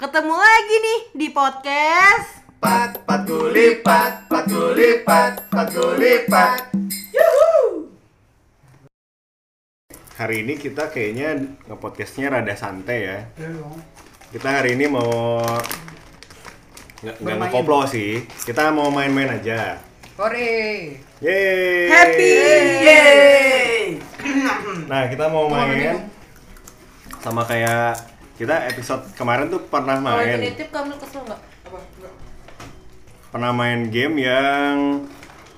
Ketemu lagi nih di podcast Pat, pat gulipat, pat gulipat, pat gulipat. Hari ini kita kayaknya nge-podcastnya rada santai ya. Kita hari ini mau nggak nggak Bermain. ngekoplo sih. Kita mau main-main aja. Hore. Yeay. Happy Nah kita mau main sama kayak kita episode kemarin tuh pernah Kalau main, dititip kamu kesel nggak? pernah main game yang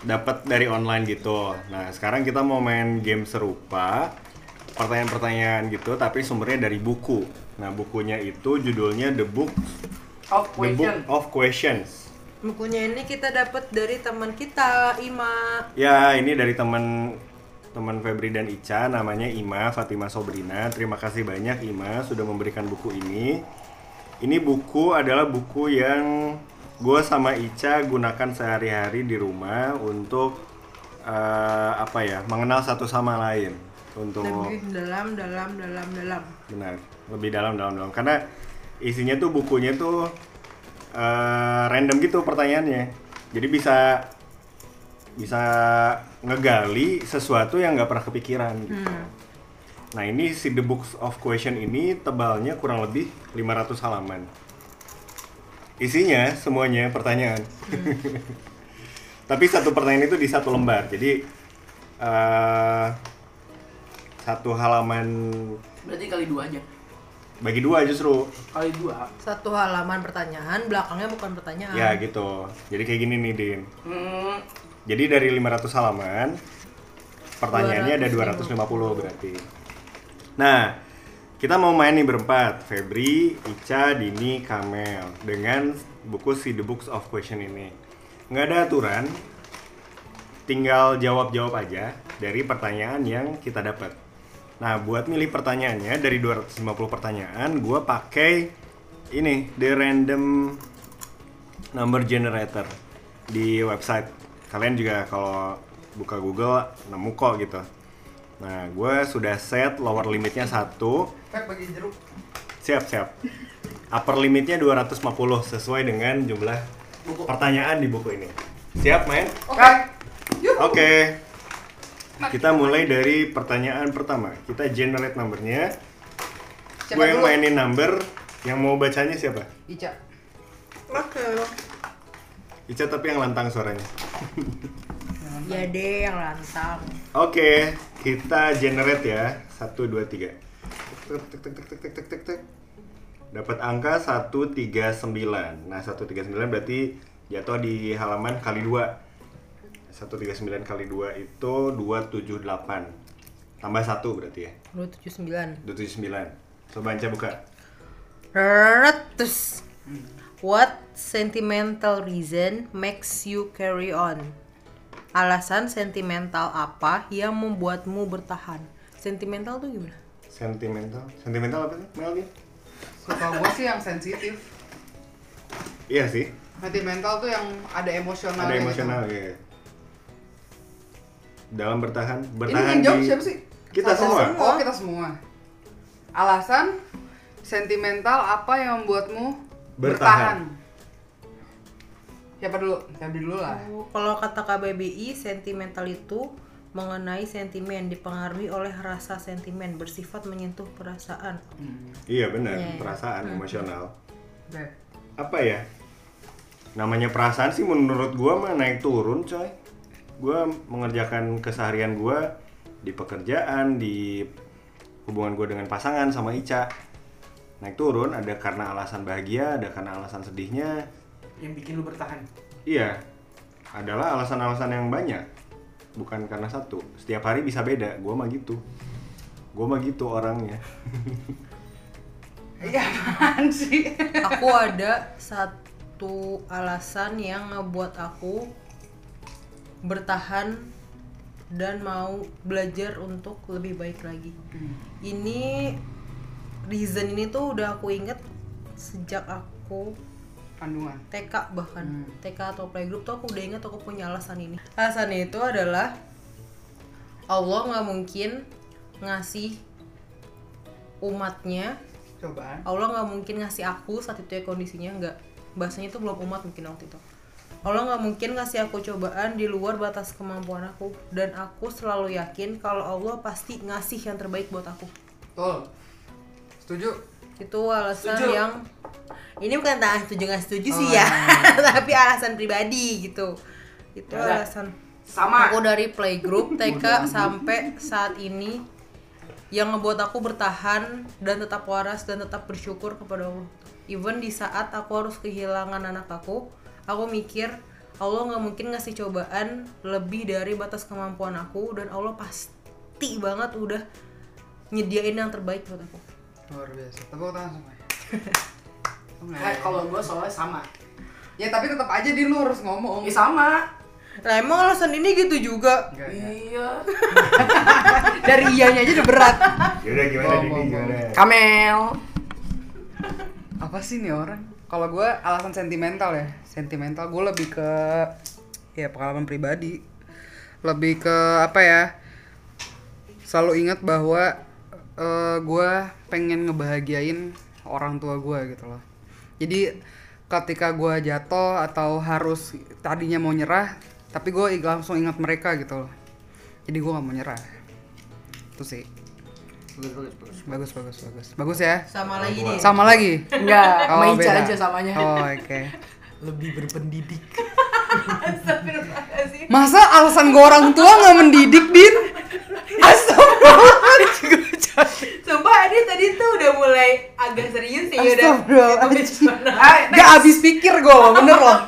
dapat dari online gitu. Nah sekarang kita mau main game serupa, pertanyaan-pertanyaan gitu, tapi sumbernya dari buku. Nah bukunya itu judulnya The Book Of The Book of Questions. Bukunya ini kita dapat dari teman kita Ima. Ya, ini dari teman teman Febri dan Ica namanya Ima Fatima Sobrina. Terima kasih banyak Ima sudah memberikan buku ini. Ini buku adalah buku yang gue sama Ica gunakan sehari-hari di rumah untuk eh, apa ya mengenal satu sama lain untuk Lebih dalam, dalam, dalam, dalam. benar lebih dalam dalam dalam karena isinya tuh bukunya tuh eh, random gitu pertanyaannya jadi bisa bisa ngegali sesuatu yang nggak pernah kepikiran gitu. Hmm. Nah ini si The Books of Question ini tebalnya kurang lebih 500 halaman. Isinya semuanya pertanyaan. Tapi satu pertanyaan itu di satu lembar. Jadi eh, satu halaman Berarti kali dua aja. bagi dua justru. Kali dua. Satu halaman pertanyaan, belakangnya bukan pertanyaan. Ya gitu. Jadi kayak gini nih Din. Hmm, Jadi dari 500 halaman pertanyaannya ada 250 berarti. Nah, kita mau main nih berempat, Febri, Ica, Dini, Kamel dengan buku si The Books of Question ini. Nggak ada aturan, tinggal jawab-jawab aja dari pertanyaan yang kita dapat. Nah, buat milih pertanyaannya dari 250 pertanyaan, gue pakai ini the random number generator di website. Kalian juga kalau buka Google nemu kok gitu. Nah, gue sudah set lower limitnya satu, Fek bagi jeruk. siap siap. Upper limitnya 250 sesuai dengan jumlah buku. pertanyaan di buku ini. Siap main? Oke. Oke. Kita mulai dari pertanyaan pertama. Kita generate numbernya. Siapa Gue yang mainin number. Yang mau bacanya siapa? Ica. Oke. Ica tapi yang lantang suaranya. Ya deh yang lantang. Oke, kita generate ya. 1 2 3. Tek tek tek tek tek tek tek tek. Dapat angka 139. Nah, 139 berarti jatuh di halaman kali 2. 139 kali 2 itu 278. Tambah 1 berarti ya. 279. 279. Coba Anca buka. Ratus. What sentimental reason makes you carry on? Alasan sentimental apa yang membuatmu bertahan? Sentimental tuh gimana? Sentimental. Sentimental apa sih? Mel dia? Suka gue sih yang sensitif. Iya sih. Sentimental tuh yang ada emosional. Ada emosional ya. Dalam bertahan, Ini bertahan yang jawab di- siapa sih? Kita Satu- semua. Oh kita semua. Alasan sentimental apa yang membuatmu Bertahan. Siapa dulu? Siapa dulu lah. Oh, Kalau kata KBBI, sentimental itu mengenai sentimen dipengaruhi oleh rasa sentimen bersifat menyentuh perasaan. Iya benar, Iya. perasaan emosional. Oke. Apa ya? Namanya perasaan sih menurut gua mah naik turun, coy. Gua mengerjakan keseharian gua di pekerjaan, di hubungan gua dengan pasangan sama Ica. Naik turun ada karena alasan bahagia, ada karena alasan sedihnya. Yang bikin lu bertahan. Iya. Adalah alasan-alasan yang banyak. Bukan karena satu. Setiap hari bisa beda. Gua mah gitu. Gua mah gitu orangnya. Iya apaan sih? Aku ada satu alasan yang ngebuat aku bertahan dan mau belajar untuk lebih baik lagi. Ini reason ini tuh udah aku inget sejak aku Kandungan. TK bahkan Hmm. TK atau playgroup tuh aku udah inget aku punya alasan ini. Alasannya itu adalah Allah nggak mungkin ngasih umatnya Cobaan. Allah nggak mungkin ngasih aku saat itu ya kondisinya nggak bahasanya itu belum umat mungkin waktu itu Allah nggak mungkin ngasih aku cobaan di luar batas kemampuan aku dan aku selalu yakin kalau Allah pasti ngasih yang terbaik buat aku Betul. Setuju? itu alasan Setuju. yang ini bukan tentang setuju nggak setuju Oh, sih ya tapi alasan pribadi gitu. Itu Ya alasan. Sama. aku dari playgroup TK sampai saat ini yang ngebuat aku bertahan dan tetap waras dan tetap bersyukur kepada Allah. Even di saat aku harus kehilangan anak aku aku mikir Allah nggak mungkin ngasih cobaan lebih dari batas kemampuan aku dan Allah pasti banget udah nyediain yang terbaik buat aku Luar biasa. Tepuk tangan semua. Eh, kalau gue soalnya sama. Ya tapi tetap aja di lu harus ngomong. Ya sama. Nah emang alasan ini gitu juga Enggak. Iya. Dari iyanya aja udah berat. Yaudah gimana Mau, Dini gimana? Kamel. Apa sih nih orang? Kalau gue alasan sentimental ya. Sentimental gue lebih ke ya pengalaman pribadi. Lebih ke apa ya? Selalu ingat bahwa eh gue pengen ngebahagiain orang tua gue gitu loh. Jadi ketika gue jatuh atau harus tadinya mau nyerah, tapi gue langsung ingat mereka gitu loh. Jadi gue nggak mau nyerah. Itu sih. Bagus, bagus, bagus. Bagus bagus bagus. Bagus ya. sama lagi nih Sama lagi. Enggak, sama Oh, Ica beda. aja samanya. Oh, oke. Lebih berpendidik. Masa alasan gue orang tua nggak mendidik, Din? Astagfirullahaladzim. Sumpah ini tadi tuh udah mulai agak serius ya udah Astagfirullahaladzim. Ah, Gak habis pikir gue bener loh.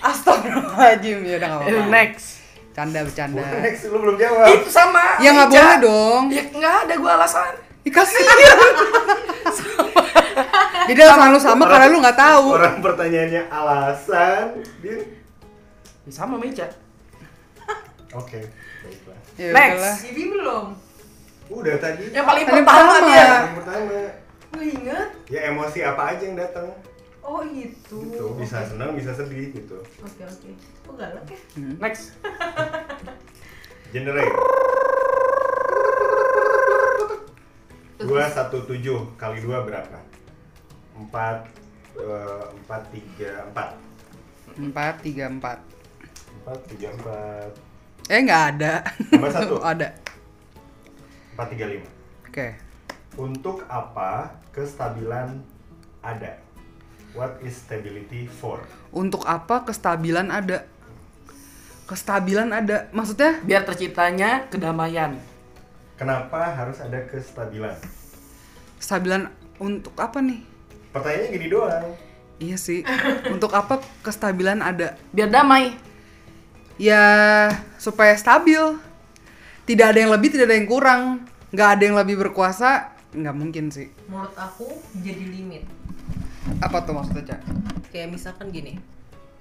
Astagfirullahaladzim, ya udah gak apa-apa. Next. Canda, bercanda. Next lu belum jawab. Itu sama. Ya nggak boleh dong. Ya nggak ada gue alasan. Dikasih. Jadi alasan lu sama karena lu nggak tahu. Orang pertanyaannya alasan, Din. Ya sama Ica. Oke, baiklah. Ya Next. Bibi belum Udah tadi. Yang paling Paling pertama pertama. dia. Yang pertama, Gue inget ya emosi apa aja yang datang. Oh itu Gitu, bisa senang, bisa sedih gitu. Oke oke Kok galak ya? Next. Generate. Dua satu tujuh kali dua berapa? Empat, eh, empat tiga empat. Empat, tiga, empat. Empat tiga empat. Eh nggak ada. Tambah satu. ada. Empat tiga lima. Oke. Untuk apa kestabilan ada? What is stability for? Untuk apa kestabilan ada? Kestabilan ada. Maksudnya? Biar terciptanya kedamaian. Kenapa harus ada kestabilan? Kestabilan untuk apa nih? Pertanyaannya gini doang. Iya sih. untuk apa kestabilan ada? Biar damai. Ya supaya stabil. Tidak ada yang lebih, tidak ada yang kurang. Nggak ada yang lebih berkuasa, nggak mungkin sih. Menurut aku jadi limit Apa tuh maksudnya, Cak? Kayak misalkan gini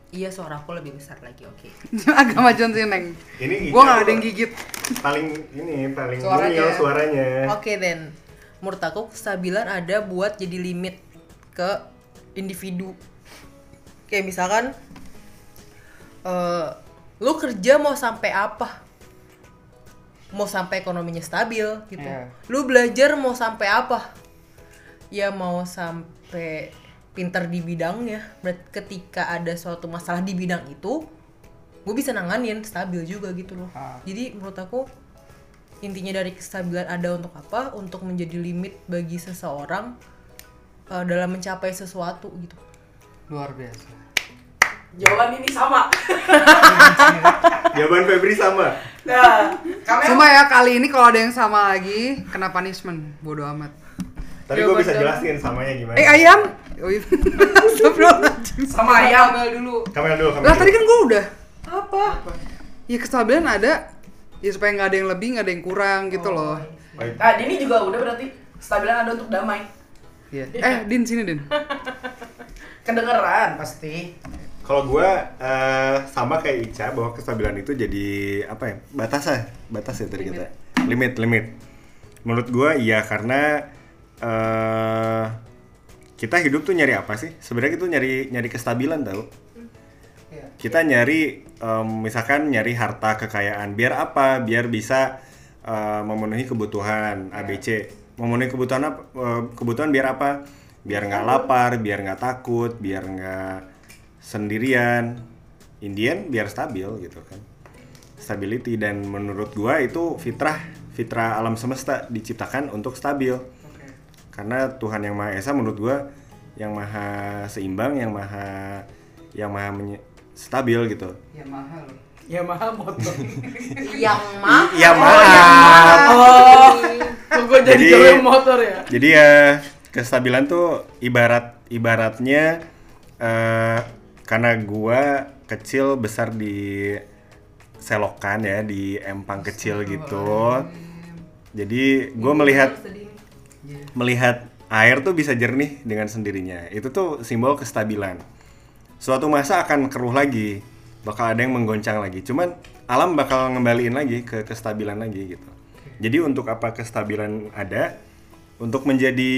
Iya suara aku lebih besar lagi oke Agak majuan sih, Neng. Ini Gua nggak ada yang gigit. paling ini paling Suaranya. mungil suaranya. Oke then Menurut aku kestabilan ada buat jadi limit ke individu Kayak misalkan eh Lu kerja mau sampai apa? Mau sampai ekonominya stabil gitu Iya. Lu belajar mau sampai apa? Ya mau sampai pinter di bidangnya Berarti ketika ada suatu masalah di bidang itu gue bisa nanganin stabil juga gitu loh Ah. jadi menurut aku intinya dari kestabilan ada untuk apa untuk menjadi limit bagi seseorang eh, dalam mencapai sesuatu gitu Luar biasa. Jawaban ini sama. Jawaban Febri sama. Nah, Kamel. Cuma ya kali ini kalau ada yang sama lagi kena punishment. Bodoh amat. Tapi gue bisa jelasin samanya gimana. Eh ayam. Oh iya. Sama ayam. Kamel dulu Kamera dulu, kamera Lah dulu. tadi kan gue udah. apa Ya kestabilan ada. Ya supaya nggak ada yang lebih, nggak ada yang kurang gitu loh. Baik. Nah, ini juga udah berarti stabilan ada untuk damai. Iya. Eh, Din sini, Din. Kedengeran pasti. Kalau gue eh, sama kayak Ica bahwa kestabilan itu jadi apa ya? Batas ya, batas ya tadi kita. Limit, limit. Menurut gue iya karena eh kita hidup tuh nyari apa sih? Sebenarnya itu nyari nyari kestabilan tau. Kita nyari em, misalkan nyari harta kekayaan. Biar apa? Biar bisa eh, memenuhi kebutuhan ABC. Memenuhi kebutuhan apa? kebutuhan biar apa? biar nggak lapar biar nggak takut biar nggak sendirian Indian biar stabil gitu kan stability dan menurut gua itu fitrah fitrah alam semesta diciptakan untuk stabil Oke. karena Tuhan yang Maha Esa menurut gua yang maha seimbang yang maha yang maha menye- stabil gitu Ya mahal. Ya mahal motor. yang mah Iya maaf Oh, kok gue jadi Jadi- cewek motor ya? Jadi ya kestabilan tuh ibarat ibaratnya eh, karena gua kecil besar di selokan ya di empang kecil gitu. Jadi gua melihat melihat air tuh bisa jernih dengan sendirinya. Itu tuh simbol kestabilan. Suatu masa akan keruh lagi, bakal ada yang menggoncang lagi. Cuman alam bakal ngembaliin lagi ke kestabilan lagi gitu. Jadi untuk apa kestabilan ada? Untuk menjadi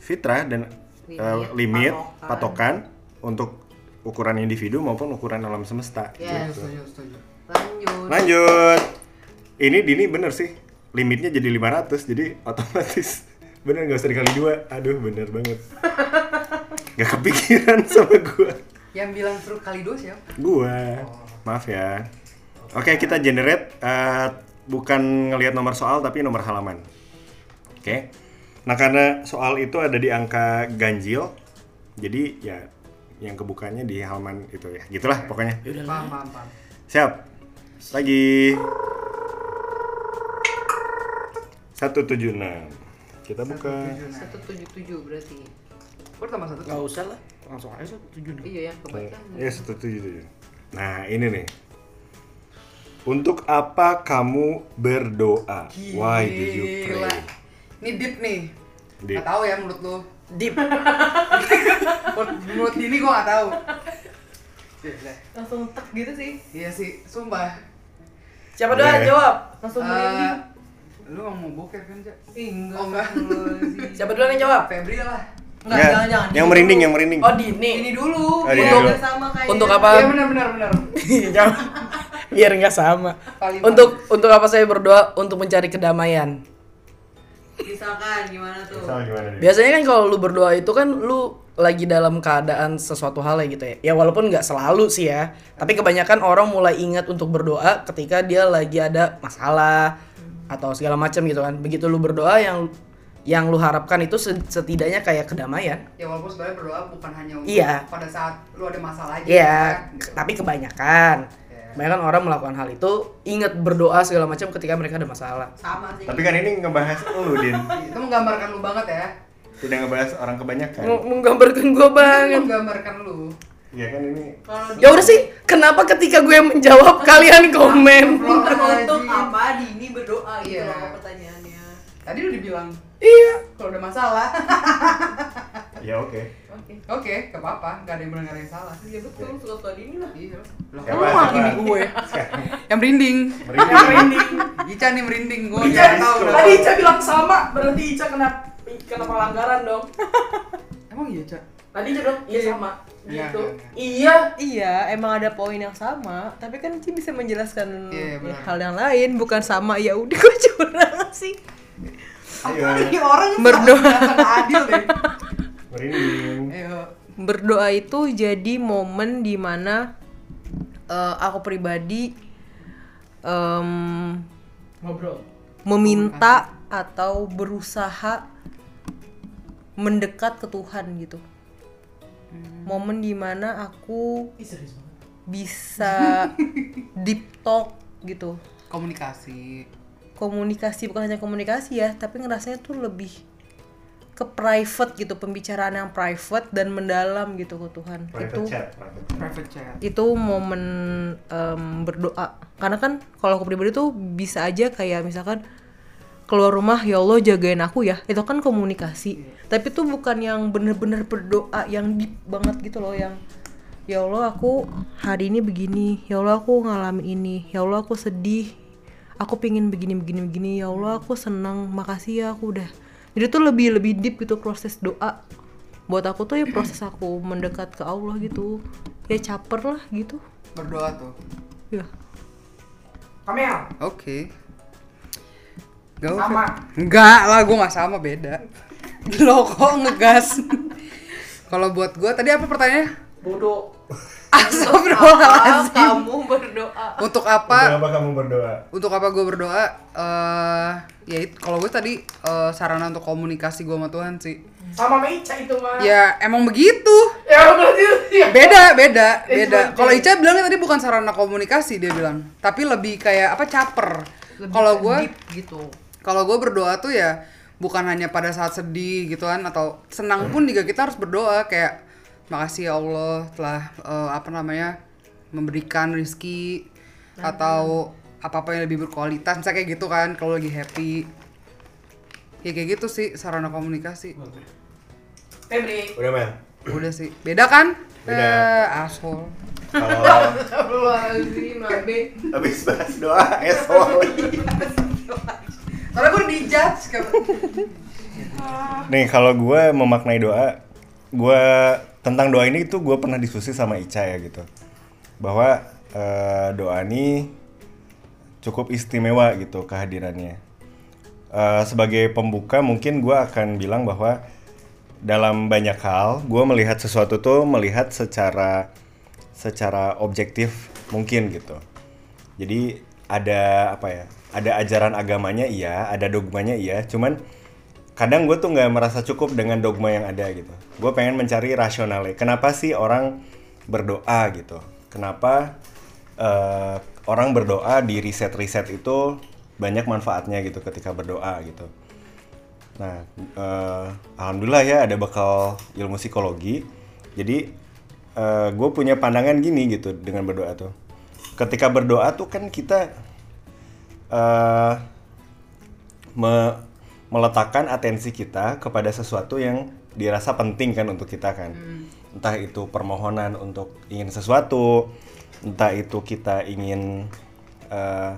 fitrah dan Limit, eh, limit, patokan. patokan untuk ukuran individu maupun ukuran alam semesta. Yes. gitu. Setuju, setuju. lanjut Lanjut. Ini Dini bener sih. Limitnya jadi 500 jadi otomatis bener nggak usah dikali dua. Aduh bener banget. Gak kepikiran sama gua. Yang bilang suruh kali dua siapa? Gua. Maaf ya. Oke kita generate eh, bukan ngelihat nomor soal tapi nomor halaman. Oke. Nah karena soal itu ada di angka ganjil, jadi ya yang kebukanya di halaman itu ya. Gitulah pokoknya. Paham, paham, paham. Siap. Lagi. 176. Kita buka. 177 berarti tambah satu. Gak usah lah, langsung aja tujuh dulu. iya yang kebaikan Ya 177. Nah, ini nih. Untuk apa kamu berdoa? Why did you Gila. pray? Ini deep nih. Deep. Gak tahu ya menurut lu. Deep. Menurut, ini gue gak tahu. Iya, langsung tek gitu sih Iya sih, sumpah. Siapa doa Oke. jawab? langsung merinding lu gak mau bokeh kan, Cak? Ih, enggak Oh, enggak. Siapa duluan yang jawab? Febri lah. enggak Nggak, jangan jangan Yang merinding, yang merinding. Oh Dini. ini dulu Oh, ini untuk dulu. sama kayak Untuk Iya apa? benar benar benar. Jangan. Biar nggak sama. Kalimat. Untuk untuk apa saya berdoa? Untuk mencari kedamaian. misalkan gimana tuh Sama gimana nih? Biasanya kan kalau lu berdoa itu kan lu lagi dalam keadaan sesuatu hal ya gitu ya. Ya walaupun nggak selalu sih ya. Tapi kebanyakan orang mulai ingat untuk berdoa ketika dia lagi ada masalah atau segala macam gitu kan. Begitu lu berdoa yang yang lu harapkan itu se- setidaknya kayak kedamaian. Ya walaupun sebenarnya berdoa bukan hanya untuk Iya. pada saat lu ada masalah aja. Iya, kan, gitu. tapi kebanyakan Iya. kebanyakan orang melakukan hal itu ingat berdoa segala macam ketika mereka ada masalah. sama sih Tapi kan ini ngebahas lu, Din. itu menggambarkan lu banget ya. Tidak ngebahas orang kebanyakan. Mau menggambarkan gue banget. Menggambarkan lu. Iya kan ini kalau Ya udah sih, kenapa ketika gue menjawab kalian komen? untuk apa Dini berdoa gitu Iya. loh pertanyaannya Tadi udah dibilang Iya. kalau ada masalah. ya oke. oke Oke, gak apa-apa, gak ada yang benar gak ada yang salah. ya betul suka suka Dini lah Iya. Lah, kamu siapa? hakimi gue. yang merinding. Merinding. Ica nih merinding, gue Ica, nggak tahu. udah. Tadi Ica bilang sama, berarti Ica kena kena pelanggaran dong. Emang iya, Cak? Tadi Ica bilang iya sama. Iya, Gitu. iya, Iya. Iya, emang ada poin yang sama, tapi kan Ci bisa menjelaskan Iya, ya, hal yang lain, bukan sama ya udah gue curang sih. Ayo. Ini orang Berdoa. adil deh. Berdoa itu jadi momen di mana eh, aku pribadi em, Ngobrol. meminta atau berusaha mendekat ke Tuhan gitu. Momen di mana aku Ih, serius banget. bisa deep talk gitu. Komunikasi. Komunikasi bukan hanya komunikasi ya, tapi ngerasanya tuh lebih ke private gitu, pembicaraan yang private dan mendalam gitu ke Tuhan. Private itu chat, private chat. Private chat. itu momen em, berdoa karena kan kalau aku pribadi tuh bisa aja kayak misalkan keluar rumah ya Allah jagain aku ya. Itu kan komunikasi. Tapi tuh bukan yang bener-bener berdoa yang deep banget gitu loh yang ya Allah aku hari ini begini ya Allah aku ngalamin ini ya Allah aku sedih aku pingin begini begini begini ya Allah aku senang makasih ya aku udah. Jadi tuh lebih lebih deep gitu proses doa. Buat aku tuh ya proses aku mendekat ke Allah gitu. Ya caper lah gitu. Berdoa tuh. ya. Kamel. Oke. Gak Sama. Enggak lah, gue gak sama, beda. Lo kok ngegas? Kalau buat gue tadi apa pertanyaannya? Bodoh. Ah, Astagfirullahaladzim. kamu berdoa. Untuk apa? Kenapa kamu berdoa? Untuk apa gue berdoa? Eh, ya itu kalau gue tadi eh, sarana untuk komunikasi gue sama Tuhan sih. Sama Meica itu mah. Ya emang begitu. Ya berarti ya. Beda, beda, beda. Kalau Ica bilangnya tadi bukan sarana komunikasi dia bilang, tapi lebih kayak apa caper. Kalau gue, gitu. Kalau gue berdoa tuh ya bukan hanya pada saat sedih gitu kan atau senang pun juga kita harus berdoa kayak makasih ya Allah telah eh, apa namanya memberikan rezeki atau apa apa yang lebih berkualitas. Misalnya kayak gitu kan kalau lagi happy. Ya kayak gitu sih sarana komunikasi. Febri. Udah Mel. udah sih. Beda kan? Beda. eh, asshole. Kalau habis bahas doa, esol. dijudge Nih kalau gue memaknai doa, gue tentang doa ini tuh gue pernah diskusi sama Ica ya gitu, bahwa eh, doa ini cukup istimewa gitu kehadirannya. Eh, sebagai pembuka mungkin gue akan bilang bahwa dalam banyak hal gue melihat sesuatu tuh melihat secara secara objektif mungkin gitu. Jadi ada apa ya? Ada ajaran agamanya iya, ada dogmanya iya. Cuman kadang gue tuh nggak merasa cukup dengan dogma yang ada gitu. Gue pengen mencari rasionalnya. Kenapa sih orang berdoa gitu? Kenapa eh, orang berdoa di riset-riset itu banyak manfaatnya gitu ketika berdoa gitu. Nah, eh, alhamdulillah ya ada bekal ilmu psikologi. Jadi gue punya pandangan gini gitu dengan berdoa tuh. Ketika berdoa tuh kan kita eh me- meletakkan atensi kita kepada sesuatu yang dirasa penting kan untuk kita kan. Entah itu permohonan untuk ingin sesuatu, entah itu kita ingin eh,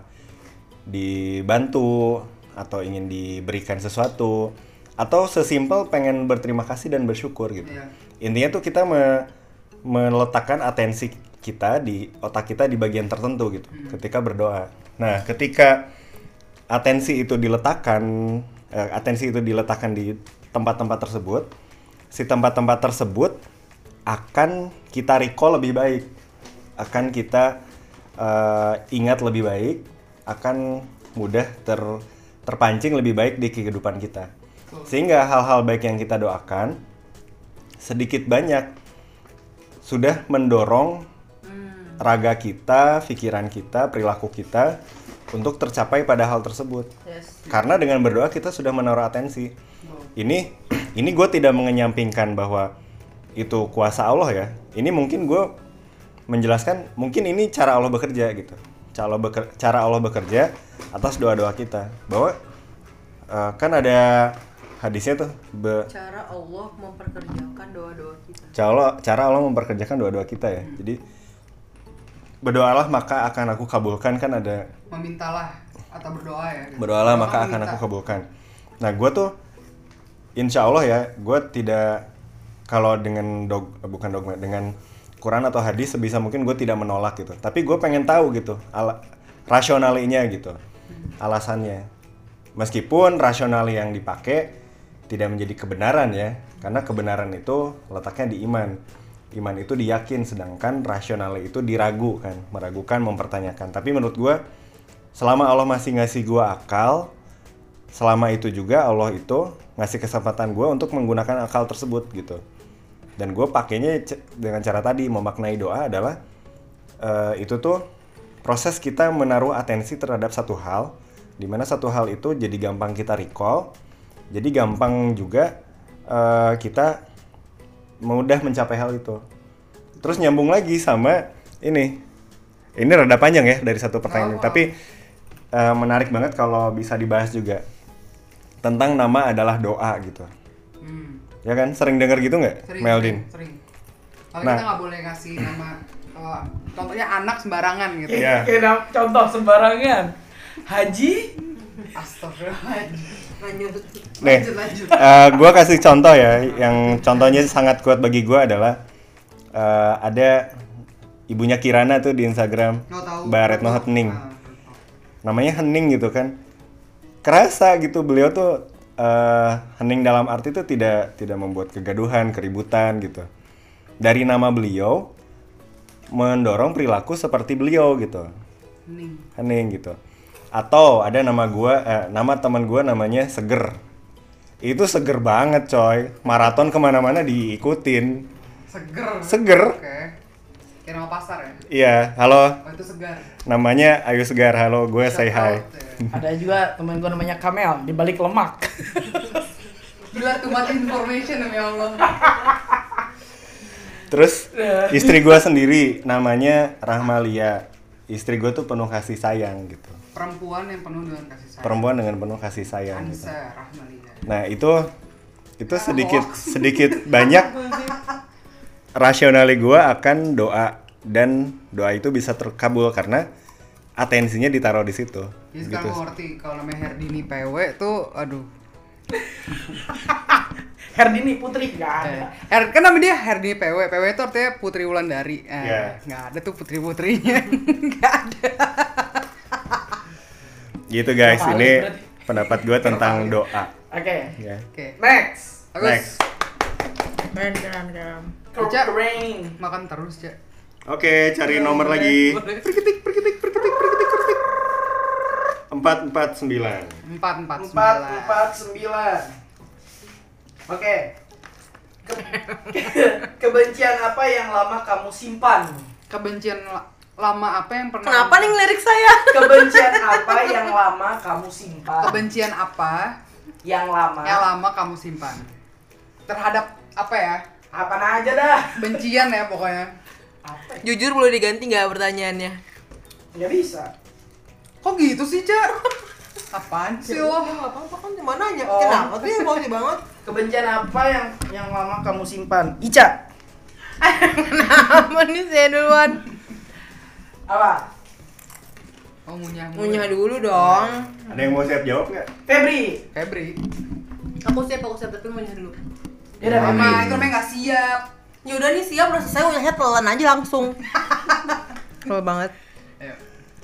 dibantu atau ingin diberikan sesuatu atau sesimpel pengen berterima kasih dan bersyukur gitu. Iya. Intinya tuh kita me- meletakkan atensi kita di otak kita di bagian tertentu gitu ketika berdoa. Nah, ketika atensi itu diletakkan eh, atensi itu diletakkan di tempat-tempat tersebut, si tempat-tempat tersebut akan kita recall lebih baik, akan kita eh, ingat lebih baik, akan mudah ter terpancing lebih baik di kehidupan kita. Sehingga hal-hal baik yang kita doakan sedikit banyak sudah mendorong raga kita, pikiran kita, perilaku kita untuk tercapai pada hal tersebut. Yes. Karena dengan berdoa kita sudah menaruh atensi. Ini ini gue tidak mengenyampingkan bahwa itu kuasa Allah ya. Ini mungkin gue menjelaskan mungkin ini cara Allah bekerja gitu. Cara Allah, beker- cara Allah bekerja atas doa-doa kita. Bahwa eh, kan ada hadisnya tuh be- Cara Allah memperkerjakan doa-doa kita. cara cara Allah memperkerjakan doa-doa kita ya. Jadi berdoalah maka akan aku kabulkan kan ada memintalah atau berdoa ya gitu. berdoalah Berdoa maka akan meminta. aku kabulkan. Nah gue tuh insya Allah ya gue tidak kalau dengan dog bukan dogma dengan Quran atau hadis sebisa mungkin gue tidak menolak gitu. Tapi gue pengen tahu gitu ala, rasionalinya gitu alasannya. Meskipun rasional yang dipakai tidak menjadi kebenaran ya, karena kebenaran itu letaknya di iman. Iman itu diyakin, sedangkan rasional itu diragu kan, meragukan, mempertanyakan. Tapi menurut gue, selama Allah masih ngasih gue akal, selama itu juga Allah itu ngasih kesempatan gue untuk menggunakan akal tersebut gitu. Dan gue pakainya dengan cara tadi memaknai doa adalah eh, itu tuh proses kita menaruh atensi terhadap satu hal, di mana satu hal itu jadi gampang kita recall, jadi gampang juga eh, kita mudah mencapai hal itu. Terus nyambung lagi sama ini, ini rada panjang ya dari satu pertanyaan, Apa? tapi eh, menarik banget kalau bisa dibahas juga tentang nama adalah doa gitu. Hmm. Ya kan, sering dengar gitu nggak, Meldin? Sering. sering. Tapi Nah. kita nggak boleh ngasih nama eh, contohnya anak sembarangan gitu. Iya. Na- contoh sembarangan. Haji Astagfirullahaladzim. Nih, lanjut. eh, gua kasih contoh ya, yang contohnya sangat kuat bagi gua adalah eh, ada ibunya Kirana tuh di Instagram, Nggak tahu. Mbak Retno Hening. Ah, Namanya Hening gitu kan, kerasa gitu beliau tuh eh, hening dalam arti itu tidak tidak membuat kegaduhan, keributan gitu. Dari nama beliau mendorong perilaku seperti beliau gitu. Hening. Hening gitu. Atau ada nama gua eh, nama teman gua namanya Seger. Itu seger banget coy. Maraton ke mana-mana diikutin. Seger. Seger. Oke. Kayak nama pasar ya? Iya, halo. Oh itu segar. Namanya Ayu Segar. Halo, gue say hi. out, ya. Ada juga temen gue namanya Kamel di balik lemak. Gila much information ya Allah. Terus istri gue sendiri namanya Rahmalia. Istri gue tuh penuh kasih sayang gitu. Perempuan yang penuh dengan kasih sayang. Perempuan dengan penuh kasih sayang gitu. Nah itu itu sedikit sedikit banyak rasionali gue akan doa dan doa itu bisa terkabul karena atensinya ditaruh di situ. Jadi Gitu. sekarang ngerti kalau namanya Herdini PW tuh aduh. Herdini Putri nggak ada. Eh, Her, kan nama dia Herdini PW. PW itu artinya Putri Wulandari. Eh, Iya. nggak ada tuh putri-putrinya. Nggak ada. Gitu guys, ini berarti? pendapat gue tentang doa. Oke. Ya. Oke. Next. Bagus. Next. Keren keren keren. Rain. Makan terus, Cak. Oke, cari nomor lagi. Perketik, perketik, perketik, perketik, perketik. Empat, empat, sembilan. Empat, empat, Empat, sembilan. empat, sembilan. Oke. Ke- kebencian apa yang lama kamu simpan? Kebencian lama apa yang pernah Kenapa nih ngelirik saya? Kebencian apa yang lama kamu simpan? Kebencian apa yang lama. yang lama kamu simpan? Terhadap apa ya? Apa aja dah. Bencian ya pokoknya. Apa? ya? Jujur boleh diganti nggak pertanyaannya? Nggak bisa. Kok gitu sih, Cak? Apaan sih lo? Nggak apa-apa kan cuma nanya. Oh. Kenapa sih emosi banget? Kebencian apa yang yang lama kamu simpan? Ica. Kenapa nih saya duluan? Apa? Oh, ngunyah. Ngunyah dulu dong. Ada yang mau siap jawab nggak? Febri. Febri. Aku siap, aku siap tapi ngunyah dulu. Ya udah. Mama, itu namanya nggak siap. Ya udah nih siap udah selesai ngunyahnya telan aja langsung. Keren banget. Ayo.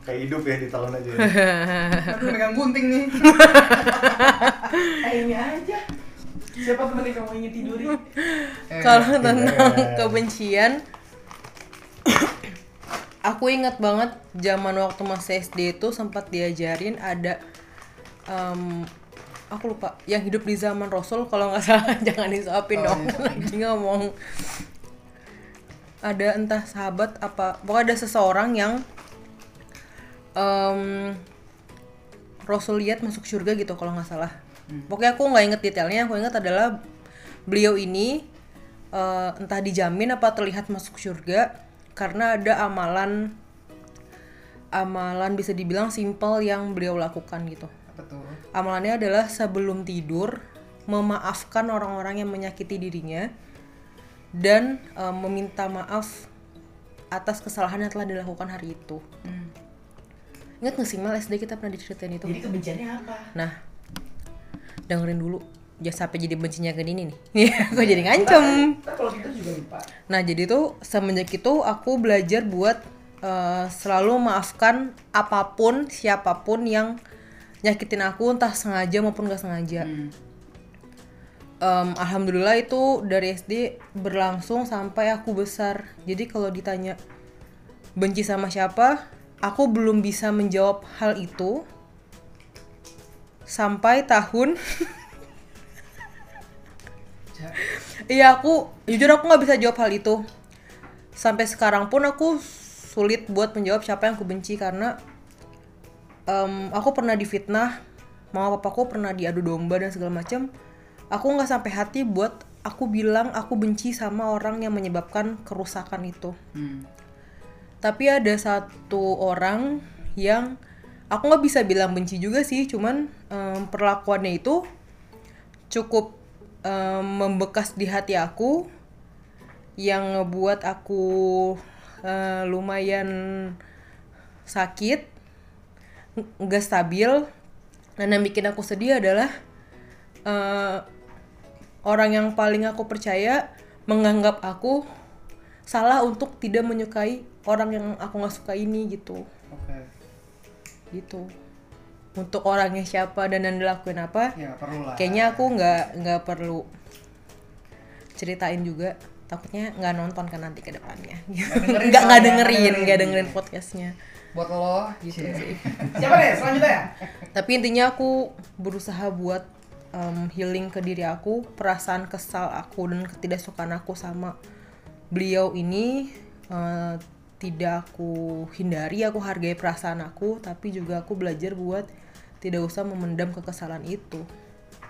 Kayak hidup ya di talon aja. Aduh, megang gunting nih. Eh, ini aja. Siapa temen yang kamu ingin tidurin? Eh, Kalau tentang iya. kebencian Aku ingat banget zaman waktu masih SD itu sempat diajarin ada em, aku lupa yang hidup di zaman Rasul kalau nggak salah jangan disuapin Oh, dong iya. lagi ngomong. Ada entah sahabat apa pokoknya ada seseorang yang em, Rasul lihat masuk surga gitu kalau nggak salah. Pokoknya aku nggak inget detailnya aku ingat adalah beliau ini eh, entah dijamin apa terlihat masuk surga karena ada amalan amalan bisa dibilang simple yang beliau lakukan gitu tuh? amalannya adalah sebelum tidur memaafkan orang-orang yang menyakiti dirinya dan eh, meminta maaf atas kesalahan yang telah dilakukan hari itu. Ingat nggak sih Mal SD kita pernah diceritain itu? Jadi kebenciannya apa? Nah, dengerin dulu. Jangan sampai jadi bencinya ke ini nih. Iya, aku jadi ngancem. Ntar kalau juga lupa. Nah, jadi tuh semenjak itu aku belajar buat eh, selalu maafkan apa pun, siapa pun yang nyakitin aku entah sengaja maupun gak sengaja. Hmm. Em, Alhamdulillah itu dari SD berlangsung sampai aku besar. Jadi kalau ditanya benci sama siapa, aku belum bisa menjawab hal itu sampai tahun Iya aku jujur aku nggak bisa jawab hal itu. Sampai sekarang pun aku sulit buat menjawab siapa yang aku benci karena em, aku pernah difitnah mama papaku pernah diadu domba dan segala macam. Aku nggak sampai hati buat aku bilang aku benci sama orang yang menyebabkan kerusakan itu. Hmm. tapi ada satu orang yang aku nggak bisa bilang benci juga sih cuman em, perlakuannya itu cukup em, membekas di hati aku yang ngebuat aku eh, lumayan sakit ng- nggak stabil. Dan yang bikin aku sedih adalah eh, orang yang paling aku percaya menganggap aku salah untuk tidak menyukai orang yang aku nggak suka ini gitu. Oke. gitu untuk orangnya siapa dan yang dilakuin apa Ya perlu lah. kayaknya aku nggak nggak perlu ceritain juga takutnya nggak nonton kan nanti ke depannya nggak nggak dengerin dengerin. nggak dengerin podcastnya buat lo gitu Cie. sih Siapa deh selanjutnya? tapi intinya aku berusaha buat um, healing ke diri aku perasaan kesal aku dan ketidaksukaan aku sama beliau ini uh, tidak aku hindari aku hargai perasaan aku tapi juga aku belajar buat tidak usah memendam kekesalan itu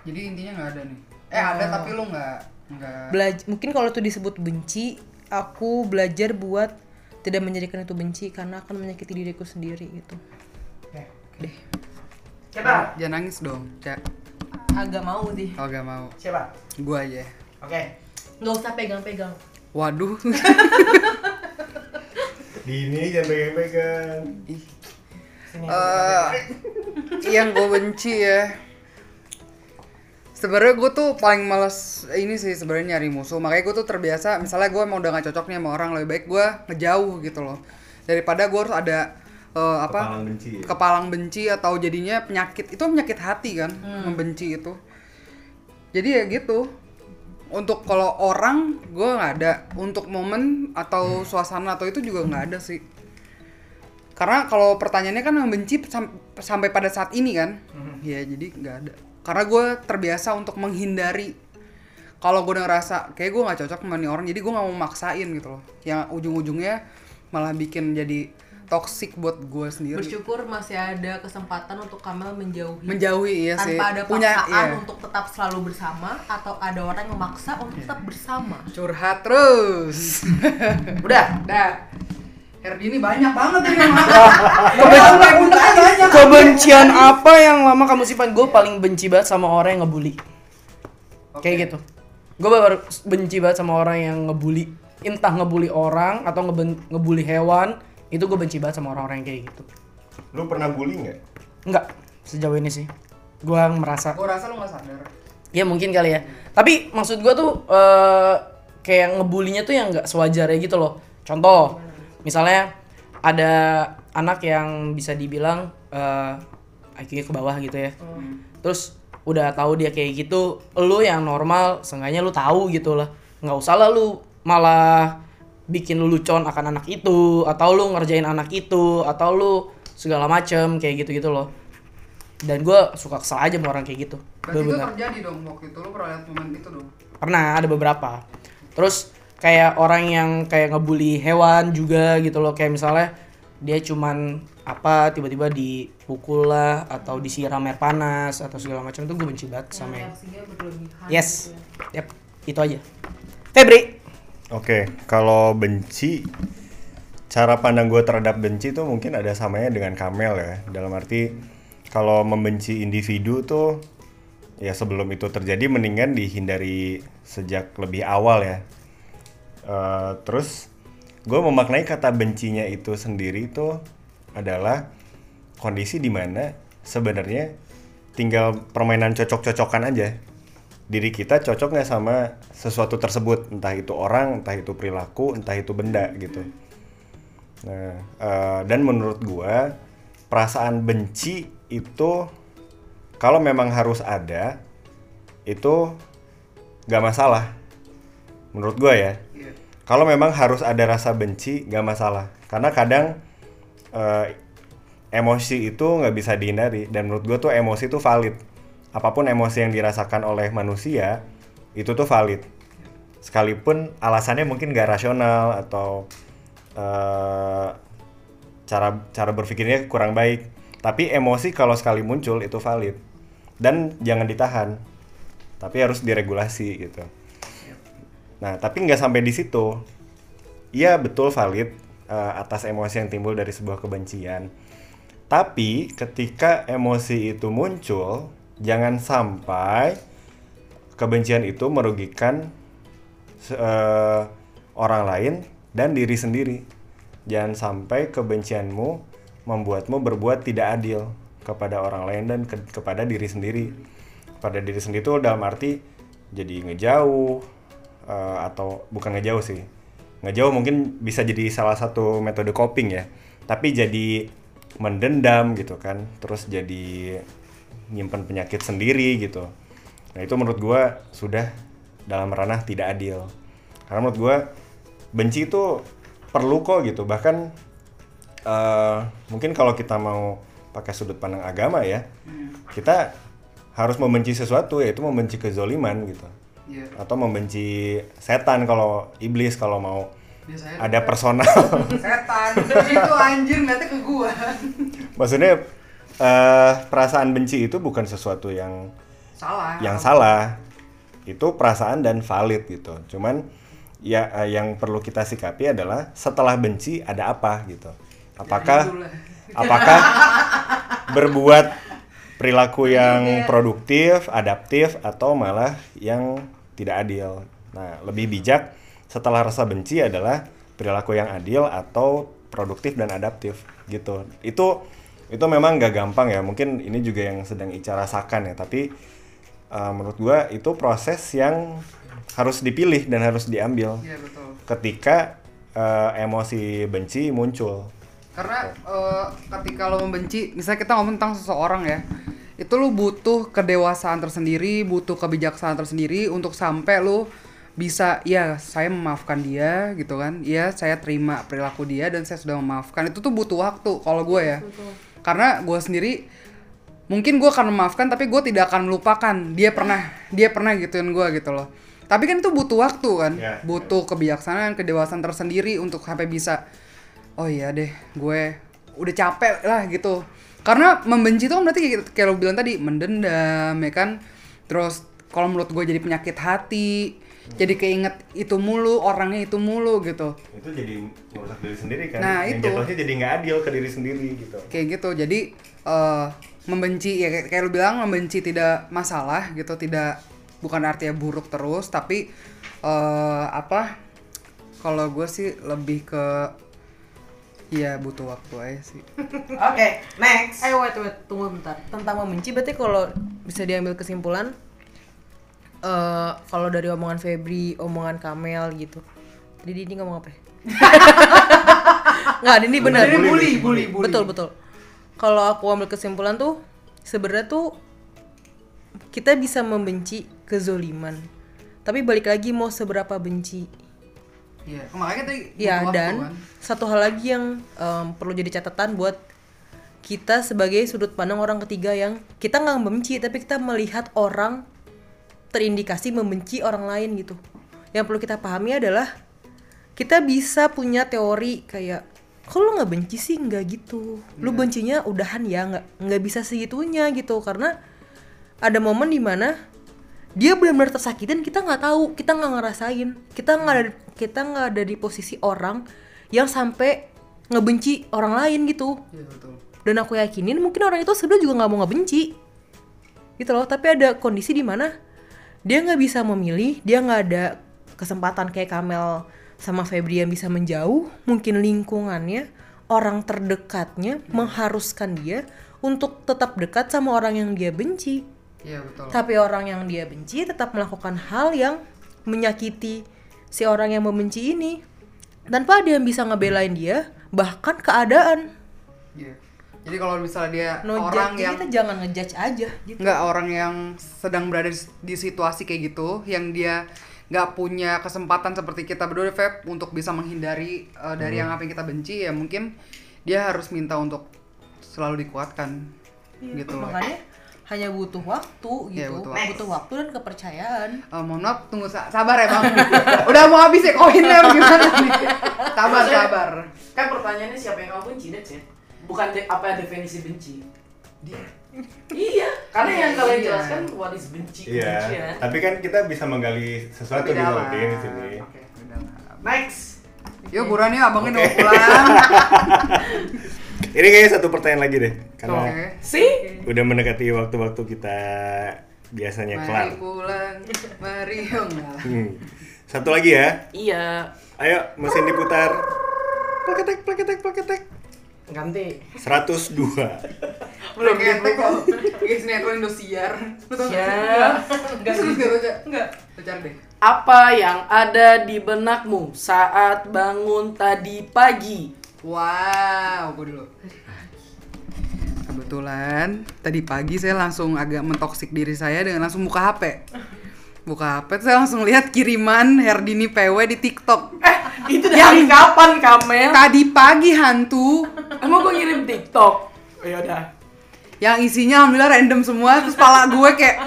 Jadi intinya nggak ada nih. Eh ada tapi lu nggak nggak. belajar mungkin kalau itu disebut benci aku belajar buat tidak menjadikan itu benci karena akan menyakiti diriku sendiri gitu deh Siapa? Jangan nangis dong, Cak. agak mau sih Kalau gak mau, Siapa? gua aja. Oke. nggak usah pegang-pegang Waduh. Dini jangan pegang-pegang. Ih. Eh, yang gue benci ya. Sebenarnya gue tuh paling males ini sih sebenarnya nyari musuh. Makanya gue tuh terbiasa, misalnya gue emang udah gak cocok nih sama orang, lebih baik gue ngejauh gitu loh. Daripada gue harus ada eh, apa? Kepalang benci ya? Kepalang benci atau jadinya penyakit. Itu penyakit hati kan, membenci itu. Jadi ya gitu. Untuk kalau orang gue nggak ada. Untuk momen atau suasana atau itu juga nggak ada sih. Karena kalau pertanyaannya kan membenci sam- sampai pada saat ini kan, ya jadi nggak ada. Karena gue terbiasa untuk menghindari. Kalau gue udah ngerasa kayak gue nggak cocok sama nih orang, jadi gue nggak mau maksain gitu loh. Yang ujung-ujungnya malah bikin jadi toxic buat gue sendiri. bersyukur masih ada kesempatan untuk Kamel menjauhi Menjauhi iya sih. tanpa ada Punya paksaan iya. untuk tetap selalu bersama atau ada orang yang memaksa untuk tetap bersama curhat terus. Udah. Dah. Herdini banyak banget ini. Kebencian, kebencian apa yang lama kamu simpan? Gue paling benci banget sama orang yang ngebully. Kayak gitu. Gue baru benci banget sama orang yang ngebully. Entah ngebully orang atau ngeben- ngebully hewan. Itu gue benci banget sama orang-orang yang kayak gitu. Lu pernah bully nggak? Enggak, sejauh ini sih. Gue merasa Gue rasa lu gak sadar. Ya mungkin kali ya. Tapi maksud gua tuh eh kayak ngebulinya tuh yang nggak sewajarnya gitu loh. Contoh, misalnya ada anak yang bisa dibilang eh IQ-nya ke bawah gitu ya. Terus udah tahu dia kayak gitu, lu yang normal, seenggaknya lu tahu gitu lah. Nggak usah lah lu malah bikin lu lucon akan anak itu atau lu ngerjain anak itu atau lu segala macem kayak gitu-gitu loh. Dan gua suka kesel aja sama orang kayak gitu. Berarti itu terjadi dong waktu itu lu pernah lihat momen itu dong. pernah ada beberapa terus kayak orang yang kayak ngebully hewan juga gitu loh. Kayak misalnya dia cuman apa tiba-tiba dipukul lah atau disiram air panas atau segala macam. Itu gue benci banget sama yang yes. yep. Itu aja. Febri? Oke, kalau benci, cara pandang gue terhadap benci tuh mungkin ada samanya dengan Kamel ya. Dalam arti, kalau membenci individu tuh, ya sebelum itu terjadi mendingan dihindari sejak lebih awal ya. Eh, terus, gue memaknai kata bencinya itu sendiri tuh adalah kondisi di mana sebenarnya tinggal permainan cocok-cocokan aja. Diri kita cocok nggak sama sesuatu tersebut? Entah itu orang entah itu perilaku entah itu benda gitu. Nah eh, dan menurut gua perasaan benci itu kalau memang harus ada itu nggak masalah. Menurut gua ya. Kalau memang harus ada rasa benci nggak masalah. Karena kadang eh, emosi itu nggak bisa dihindari. Dan menurut gue tuh emosi itu valid. Apa pun emosi yang dirasakan oleh manusia itu tuh valid. Sekalipun alasannya mungkin gak rasional atau eh, cara cara berpikirnya kurang baik. Tapi emosi kalau sekali muncul itu valid. Dan jangan ditahan. Tapi harus diregulasi gitu nah tapi nggak sampai di situ iya betul valid eh, atas emosi yang timbul dari sebuah kebencian tapi ketika emosi itu muncul, jangan sampai kebencian itu merugikan eh, orang lain dan diri sendiri. Jangan sampai kebencianmu membuatmu berbuat tidak adil kepada orang lain dan ke- kepada diri sendiri. Kepada diri sendiri itu dalam arti jadi ngejauh eh, atau bukan ngejauh sih. Ngejauh mungkin bisa jadi salah satu metode coping ya. Tapi jadi mendendam gitu kan terus jadi nyimpan penyakit sendiri gitu nah itu menurut gua sudah dalam ranah tidak adil karena menurut gua benci itu perlu kok gitu bahkan eh, mungkin kalau kita mau pakai sudut pandang agama ya kita harus membenci sesuatu yaitu membenci kezoliman gitu Iya. atau membenci setan kalau iblis kalau mau Biasanya ada personal setan. itu anjir ngeliatnya ke gua. maksudnya eh, perasaan benci itu bukan sesuatu yang Salah. yang salah itu perasaan dan valid gitu cuman ya eh, yang perlu kita sikapi adalah setelah benci ada apa gitu apakah itulah. apakah berbuat perilaku yang produktif adaptif atau malah yang tidak adil. Nah lebih bijak setelah rasa benci adalah perilaku yang adil atau produktif dan adaptif gitu. Itu itu memang gak gampang ya. Mungkin ini juga yang sedang Ica rasakan ya. Tapi uh, menurut gua itu proses yang harus dipilih dan harus diambil Iya betul. ketika uh, emosi benci muncul. Karena eh, ketika lo membenci, misalnya kita ngomong tentang seseorang ya, itu lo butuh kedewasaan tersendiri, butuh kebijaksanaan tersendiri untuk sampai lo bisa, ya saya memaafkan dia gitu kan, ya saya terima perilaku dia dan saya sudah memaafkan. Itu tuh butuh waktu kalau gue ya. Karena gue sendiri mungkin gue akan memaafkan tapi gue tidak akan melupakan dia pernah dia pernah gituin gue gitu loh. Tapi kan itu butuh waktu kan. Ya, butuh kebijaksanaan kedewasaan tersendiri untuk sampai bisa oh iya deh gue udah capek lah gitu karena membenci itu kan berarti kayak, kayak lo bilang tadi mendendam ya kan? Terus kalau menurut gue jadi penyakit hati jadi keinget itu mulu orangnya itu mulu gitu. Itu jadi merusak diri sendiri kan? Nah, yang itu. jatuhnya jadi nggak adil ke diri sendiri gitu. Kayak gitu jadi eh, membenci ya kayak, kayak lu bilang membenci tidak masalah gitu. Tidak bukan artinya buruk terus tapi eh apa kalau gue sih lebih ke ya butuh waktu aja sih Oke, next. Eh wait wait tunggu bentar. Tentang membenci berarti kalau bisa diambil kesimpulan eh kalau dari omongan Febri, omongan Kamel gitu. Jadi ini ngomong apa? ya? Nggak, ini benar. Bully, bully, bully, bully. Betul betul. Kalau aku ambil kesimpulan tuh sebenarnya tuh kita bisa membenci kezoliman. Tapi balik lagi mau seberapa benci. Iya, makanya tadi Ya waktu dan kan. satu hal lagi yang em, perlu jadi catatan buat kita sebagai sudut pandang orang ketiga yang kita nggak membenci tapi kita melihat orang terindikasi membenci orang lain gitu. Yang perlu kita pahami adalah kita bisa punya teori kayak kok lu nggak benci sih? Nggak gitu. Lu bencinya udahan ya nggak nggak bisa segitunya gitu. Karena ada momen di mana dia benar-benar tersakitin kita nggak tahu kita nggak ngerasain. Kita nggak ada kita nggak ada di posisi orang yang sampai ngebenci orang lain gitu. Iya betul. dan aku yakinin mungkin orang itu sebenarnya juga nggak mau ngebenci. Gitu loh tapi ada kondisi di mana dia nggak bisa memilih dia nggak ada kesempatan kayak Kamel sama Febri yang bisa menjauh. Mungkin lingkungannya orang terdekatnya mengharuskan dia untuk tetap dekat sama orang yang dia benci. Iya betul. tapi orang yang dia benci tetap melakukan hal yang menyakiti si orang yang membenci ini. Tanpa ada yang bisa ngebelain dia bahkan keadaan. Iya. Jadi kalau misalnya dia no orang judge, yang kita jangan ngejudge aja gitu. Nggak orang yang sedang berada di, situasi kayak gitu yang dia nggak punya kesempatan seperti kita berdua Feb untuk bisa menghindari uh, dari yang apa yang kita benci ya mungkin dia harus minta untuk selalu dikuatkan. Gitu loh. makanya hanya butuh waktu Iya, gitu butuh butuh, waktu. waktu dan kepercayaan Eh, mohon maaf tunggu sa- sabar ya bang udah mau habis ya koinnya gimana nih sabar sabar Kan pertanyaannya siapa yang kamu benci, ya? Bukan de- apa definisi benci. Dia. iya, karena yang kalian Iya. jelaskan what is benci, iya kebencian. tapi kan kita bisa menggali sesuatu Lebih di dalam. Waltin di sini dalam. Next. yuk buruan yuk abangnya Oke. udah mau pulang ini kayaknya satu pertanyaan lagi deh karena oke. See? udah mendekati waktu-waktu kita biasanya kelar. mari pulang mari yuk Hmm. satu lagi ya. Iya. ayo mesin diputar. Plaketek plaketek plaketek Ganti. 102 belum ngetek kok. Guys sinetron Indosiar tau Ya. nggak sih terus gak baca enggak. Baca deh. Apa yang ada di benakmu saat bangun tadi pagi? Wow gue dulu Kebetulan tadi pagi saya langsung agak mentoksik diri saya dengan langsung buka HP. Buka HP, saya langsung lihat kiriman Herdini PW di TikTok. Eh, itu dari kapan Kamel? Tadi pagi hantu Emang gue ngirim TikTok? Oh, yaudah. yang isinya alhamdulillah random semua terus pala gue kayak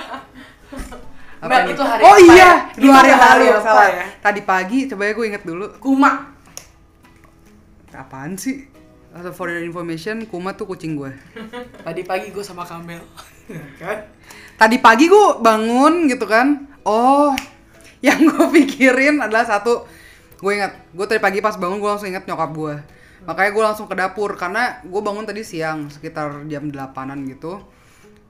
Mel, itu hari oh apa iya ya? dua hari hari lalu salah ya? tadi pagi coba ya gue inget dulu Kuma. Apaan sih? Atau for your information Kuma tuh kucing gue. Tadi pagi gue sama Kamel. kan? tadi pagi gue bangun gitu kan. Oh yang gue pikirin adalah satu gue ingat gue tadi pagi pas bangun gue langsung ingat nyokap gue makanya gue langsung ke dapur karena gue bangun tadi siang sekitar jam 8an gitu.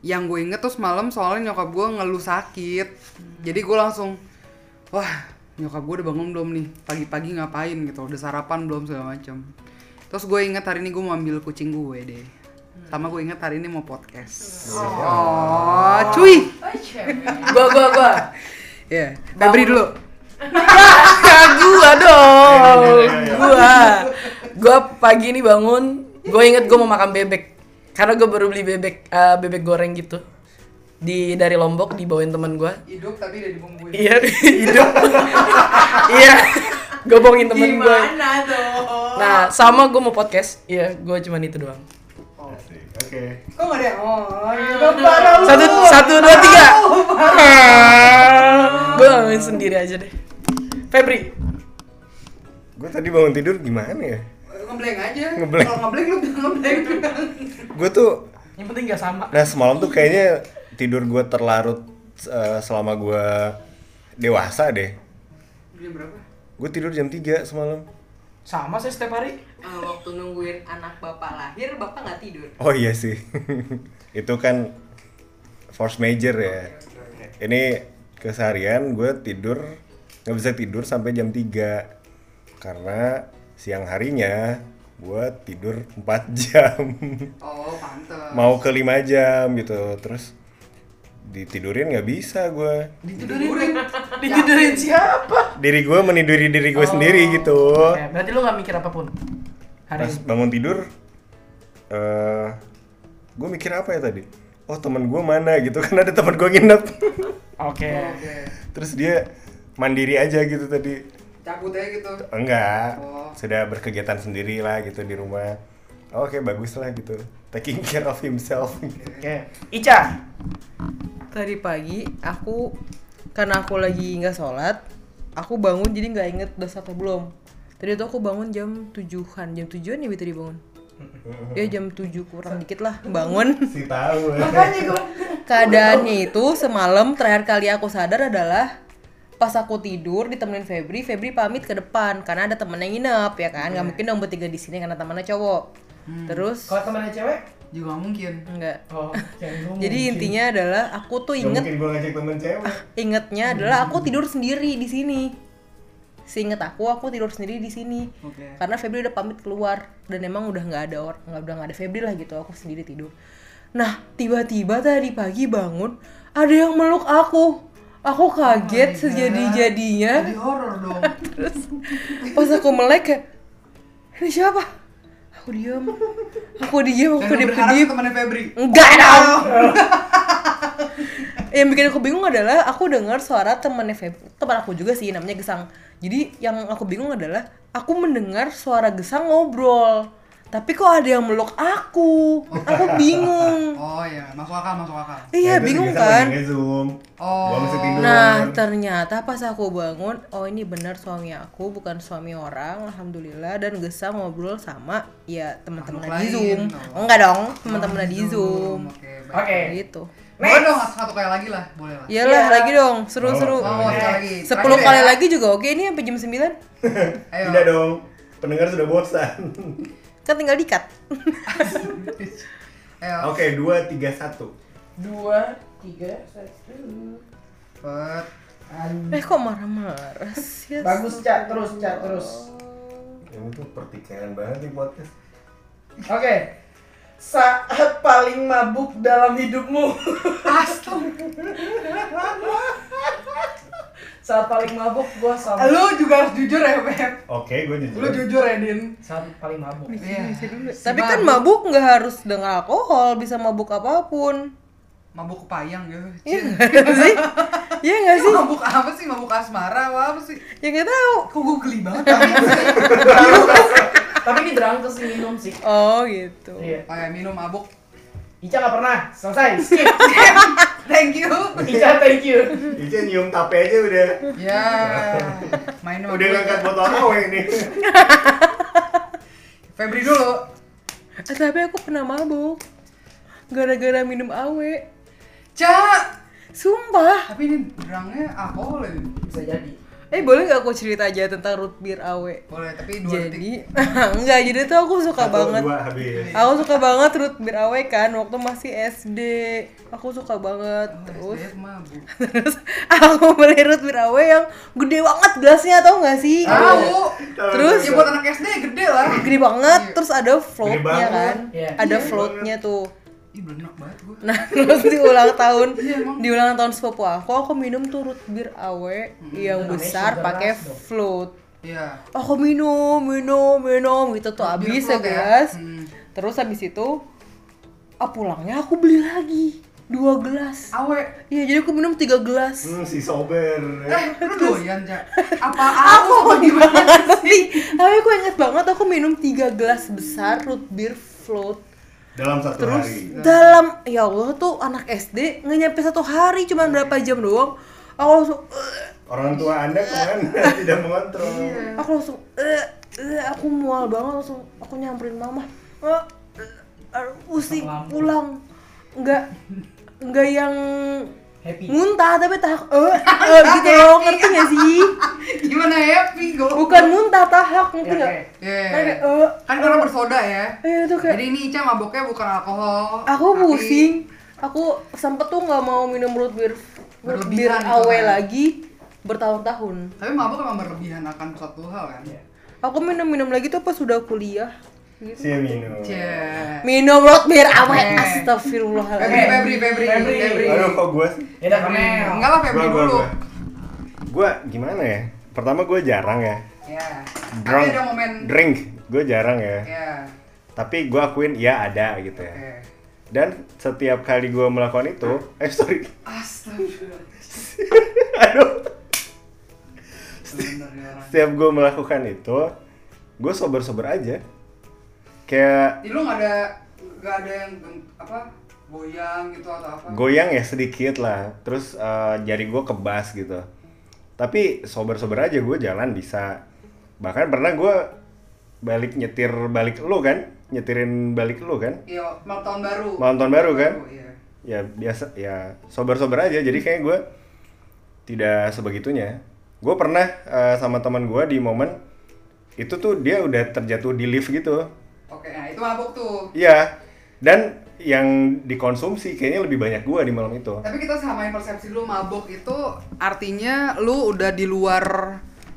Yang gue inget tuh semalam soalnya nyokap gue ngeluh sakit. Jadi gue langsung wah nyokap gue udah bangun belum nih pagi-pagi ngapain gitu udah sarapan belum segala macam terus gue inget hari ini gue mau ambil kucing gue deh sama gue inget hari ini mau podcast oh cuy Gua gua gua. ya Febri dulu gua dong. Gua. Gua pagi ini bangun, gua inget gua mau makan bebek. Karena gua baru beli bebek eh, bebek goreng gitu. Di dari Lombok dibawain teman gua. hidup tapi udah dibungkuin Iya, hidup. Iya. Gue bohongin temen gue. Nah, sama gue mau podcast. Iya, gue cuman itu doang. Asik. Oke. kok gak ada yang oh. Satu, satu, dua, tiga. gue ngomongin sendiri aja deh. Febri, Gue tadi bangun tidur gimana ya? ngeblank aja Ngeblank. kalau ngeblank lu bilang ngeblank Gue tuh yang penting gak sama. Nah semalam tuh kayaknya tidur gue terlarut eh, selama gue dewasa deh. jam berapa Gue tidur jam 3 semalam. Sama sih setiap hari. Eh, waktu nungguin anak bapak lahir, bapak nggak tidur. Oh iya sih. Itu kan force major ya. Ini keseharian gue tidur nggak bisa tidur sampai jam 3 karena siang harinya gue tidur 4 jam oh pantes mau ke 5 jam gitu terus ditidurin nggak bisa gue ditidurin? Ditidurin. Siapa? diri gue meniduri diri gue sendiri gitu. Oke, berarti lu gak mikir apa pun. Hari pas ini. bangun tidur eh gue mikir apa ya tadi? Oh teman gue mana gitu kan ada teman gue nginep. Oke. oke. Terus dia mandiri aja gitu tadi. Cabut aja gitu. Enggak. Oh. sudah berkegiatan sendiri lah gitu di rumah oke bagus lah gitu taking care of himself Oke. Ica. Tadi pagi aku karena aku lagi nggak sholat, aku bangun jadi nggak inget udah apa belum. Tadi tuh aku bangun jam tujuhan, jam tujuan ya tadi bangun. Ya jam tujuh kurang dikit lah bangun. si tahu Keadaannya itu semalam terakhir kali aku sadar adalah pas aku tidur ditemenin Febri, Febri pamit ke depan karena ada temen yang nginep ya kan, nggak mungkin dong bertiga di sini karena temennya cowok. Terus Kalau temennya cewek? juga mungkin enggak. Oh, Jadi intinya adalah aku tuh Gak inget mungkin gue ngajak temen cewek ingetnya adalah aku tidur sendiri di sini. Seinget aku, aku tidur sendiri di sini. Oke. Karena Febri udah pamit keluar dan emang udah nggak ada orang, nggak udah nggak ada Febri lah gitu. Aku sendiri tidur. Nah, tiba-tiba tadi pagi bangun ada yang meluk aku. Aku kaget sejadi-jadinya. jadi horor dong Terus pas aku melek kayak ini siapa? Aku diam. Aku diam, aku diam, berharap diam. temannya Febri Enggak dong. yang bikin aku bingung adalah aku dengar suara temannya Feb, teman aku juga sih namanya Gesang. Jadi yang aku bingung adalah aku mendengar suara Gesang ngobrol. Tapi kok ada yang meluk aku? Aku bingung. oh iya masuk akal masuk akal Iya, bingung kan? zoom Oh. Nah, ternyata pas aku bangun, oh ini benar suami aku, bukan suami orang, alhamdulillah dan Gesang ngobrol sama ya teman-teman di lain. Zoom. Oh. Oh, enggak dong, teman-teman di Zoom. oke baik. Oke. Gitu. boleh dong satu kali lagi lah boleh lah Iyalah, Iya. lagi dong, seru-seru. Oh, oh sekali lagi Sepuluh Terakhir kali ya. lagi juga oke ini sampai jam 9 ayo tidak dong pendengar sudah bosan kan tinggal dikat ayo oke dua tiga satu Dua, tiga, satu. Cepet. eh kok marah-marah sih Bagus, Cak. Terus, Cak. Terus. ini tuh pertikaian banget nih podcast Oke. Saat paling mabuk dalam hidupmu. Saat paling mabuk gua sama. Lu juga harus jujur ya, Beb. Oke, gue jujur. Lu jujur ya, Din. Saat paling mabuk. Iya. Tapi kan mabuk nggak harus dengan alkohol, bisa mabuk apa pun. mabuk kepayang gitu. Iya nggak sih? Iya nggak sih? Mabuk apa sih? Mabuk asmara apa, apa sih? Ya nggak tahu. Kok gue geli banget tapi Tapi ini drangkes sih minum sih. Oh gitu. Iya. Kayak minum mabuk. Ica nggak pernah. Selesai. Skip. Thank you. Ica thank you. Ica nyium tape aja udah. Ya. Main sama Udah ngangkat botol awe nih. Febri dulu. Eh, tapi aku pernah mabuk. Gara-gara minum awe. Cak. Sumpah. Tapi ini drangnya alkohol. Din? Bisa jadi. Eh boleh nggak aku cerita aja tentang root beer awe? Boleh, tapi dua detik. Jadi enggak, jadi tuh aku suka Satu, banget. dua habis. Aku suka banget root beer awe kan waktu masih SD. Aku suka banget. Oh, Terus mabuk. terus aku beli root beer awe yang gede banget gelasnya tau gak sih? Tahu. Terus Ya buat anak SD gede lah. gede banget, terus ada floatnya kan? Iya. Ada Iya. floatnya tuh. Ih, banget gue. Nah terus di ulang tahun, Iya, di ulang tahun sepupu aku, aku minum tuh root beer awe yang besar pakai float. Iya. Aku minum, minum, minum gitu tuh float ya? segelas. Hmm. Terus habis itu, ah pulangnya aku beli lagi dua gelas. Awe. Iya jadi aku minum tiga gelas. Hmm, si sober. Eh, lu doyan, Cak? Apa Aku aku apa gimana? tapi, tapi aku inget banget aku minum tiga gelas besar root beer float. Dalam satu Terus hari. dalam ya Allah tuh anak SD nggak nyampe satu hari cuman berapa jam doang. Aku langsung "Eh, Orang tua Anda kemarin tidak mengontrol. aku langsung eh eh, aku mual banget langsung aku nyamperin mama. Eh, eh, aduh, pusing pulang. Enggak enggak yang Happy. muntah tapi tahak eh, eh, gitu loh ngerti gak sih? Gimana happy gue? Bukan muntah tahak ngerti Ya, nggak? Iya. Kayak, eh, Kan karena bersoda ya. eh itu kayak Jadi ini Ica maboknya bukan alkohol. aku tapi- pusing aku sempet tuh nggak mau minum root beer root beer Berlebihan gitu awe kan. lagi bertahun-tahun Tapi mabok emang berlebihan akan suatu hal kan. Iya. aku minum-minum lagi tuh pas sudah kuliah gitu. Si minum. Cie. minum root beer awe Eh. Febri, astagfirullahaladzim Febri, Febri, Febri. Febri. Aduh, kok gue sih? Ya udah. Enggak lah Febri dulu. gua. Gua gimana ya? Pertama gue jarang ya. Tapi Drunk. ada momen Drink. Gue jarang ya. Ya. Tapi gue akuin ya ada gitu ya. Oke. Dan setiap kali gue melakukan itu, eh sorry, Astagfirullah. aduh, ya setiap gue melakukan itu, gue sober-sober aja. Kayak Jadi lu nggak ada nggak ada yang apa goyang gitu atau apa? goyang ya sedikit lah, terus eh, jari gue kebas gitu. Tapi sober-sober aja gue jalan bisa. Bahkan pernah gue balik nyetir balik lu kan, nyetirin balik lu kan, Iya, malam tahun baru. malam tahun baru kan. Iya. ya biasa ya sober-sober aja jadi kayak gue tidak sebegitunya gue pernah eh, sama teman gue di momen itu tuh dia udah terjatuh di lift gitu Oke, nah itu mabuk tuh. iya dan yang dikonsumsi kayaknya lebih banyak gue di malam itu Tapi kita samain persepsi lu mabuk itu artinya lu udah di luar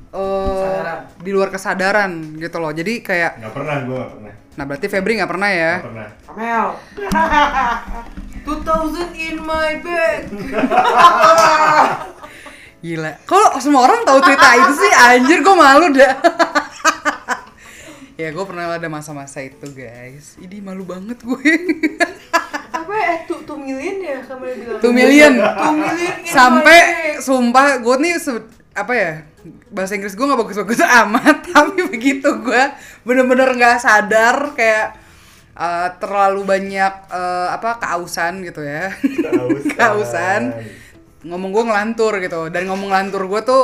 eh, Kesadaran. di luar kesadaran gitu loh. Jadi kayak nggak pernah gue nggak pernah nah berarti Febri nggak pernah ya? nggak pernah Kamel. 2000 in my bag Gila. Kalau semua orang tahu cerita itu sih anjir gue malu dah. ya gue pernah ada masa-masa itu guys. Ini malu banget gue. apa eh tuh tuh million ya kamu bilang Two million. Two million in Sampai sumpah gue nih apa ya bahasa Inggris gue nggak bagus-bagus amat tapi begitu gue bener-bener nggak sadar kayak eh, terlalu banyak eh, apa keausan gitu ya Kehausan. keausan ngomong gue ngelantur gitu dan ngomong ngelantur gue tuh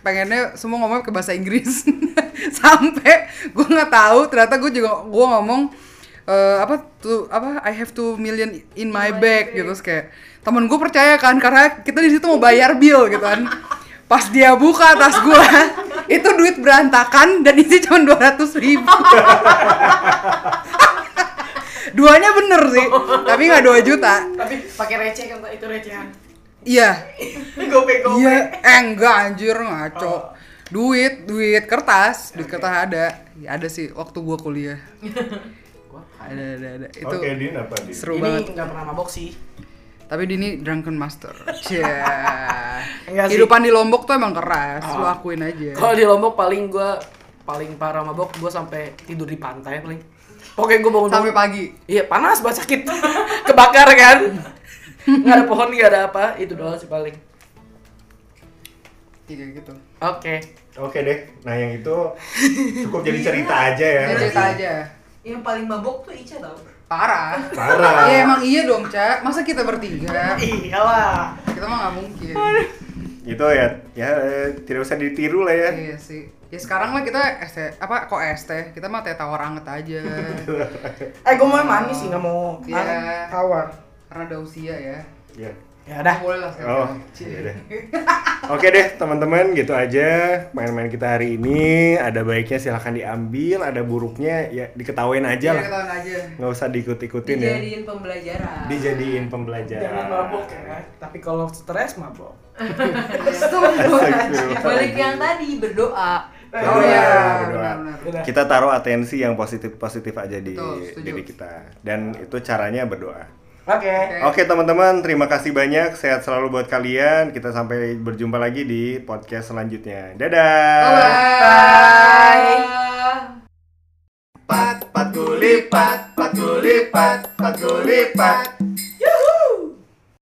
pengennya semua ngomong ke bahasa Inggris. Sampai gue nggak tahu ternyata gue juga gue ngomong eh, apa tuh apa I have two million in my bag gitu. Terus kayak temen gue percaya kan karena kita di situ mau bayar bill gitu kan. Pas dia buka tas gue itu duit berantakan dan isi cuma dua ratus ribu. Duanya bener sih tapi nggak dua juta. Tapi pakai receh kan itu recehan. Iya Gope gope. Iya, eh enggak anjir ngaco. Duit, duit kertas, duit kertas ada. Ya, ada sih waktu gua kuliah. Ada ada ada. Itu oke din apa din seru Ini banget. nggak pernah mabok sih. Tapi Dini drunken master. Enggak sih. Kehidupan di Lombok tuh emang keras, lu akuin aja. Kalau di Lombok paling gua paling parah mabok gua sampai tidur di pantai paling. Pokoknya gua bangun Sampai pagi. Iya panas banget sakit Kebakar kan Nggak ada pohon nggak ada apa Itu doang sih paling Iya gitu. Oke Oke deh, nah yang itu cukup jadi cerita aja ya. Ya cerita aja. Yang paling mabok tuh Ica tau. Parah. Parah. Ya emang iya dong, Cak. Masa kita bertiga? Iyalah Kita mah nggak mungkin. Itu ya, ya tidak usah ditiru lah ya. Iya sih. Ya sekarang lah kita ST, apa kok ST? Kita mah teh tawar anget aja. Eh gue mau yang manis sih nggak mau Iya. an- tawar Karena ada usia ya. Ya. Ya udah Boleh lah sekarang. Oh, iya deh. Oke deh teman-teman, gitu aja main-main kita hari ini. Ada baiknya silahkan diambil, ada buruknya ya diketawain aja Iya, lah. ketahuan aja. Nggak usah diikut-ikutin ya. Dijadiin pembelajaran. Dijadiin pembelajaran. Jangan mabok ya Tapi kalau stres mabok. Balik yang tadi berdoa. Oh iya, berdoa. Kita taruh atensi yang positif-positif aja di Betul, setuju. diri kita. Dan itu caranya berdoa. Oke Oke teman-teman, terima kasih banyak. Sehat selalu buat kalian. Kita sampai berjumpa lagi di podcast selanjutnya. Dadah. Bye. Pat, pat gulipat, pat gulipat, pat gulipat.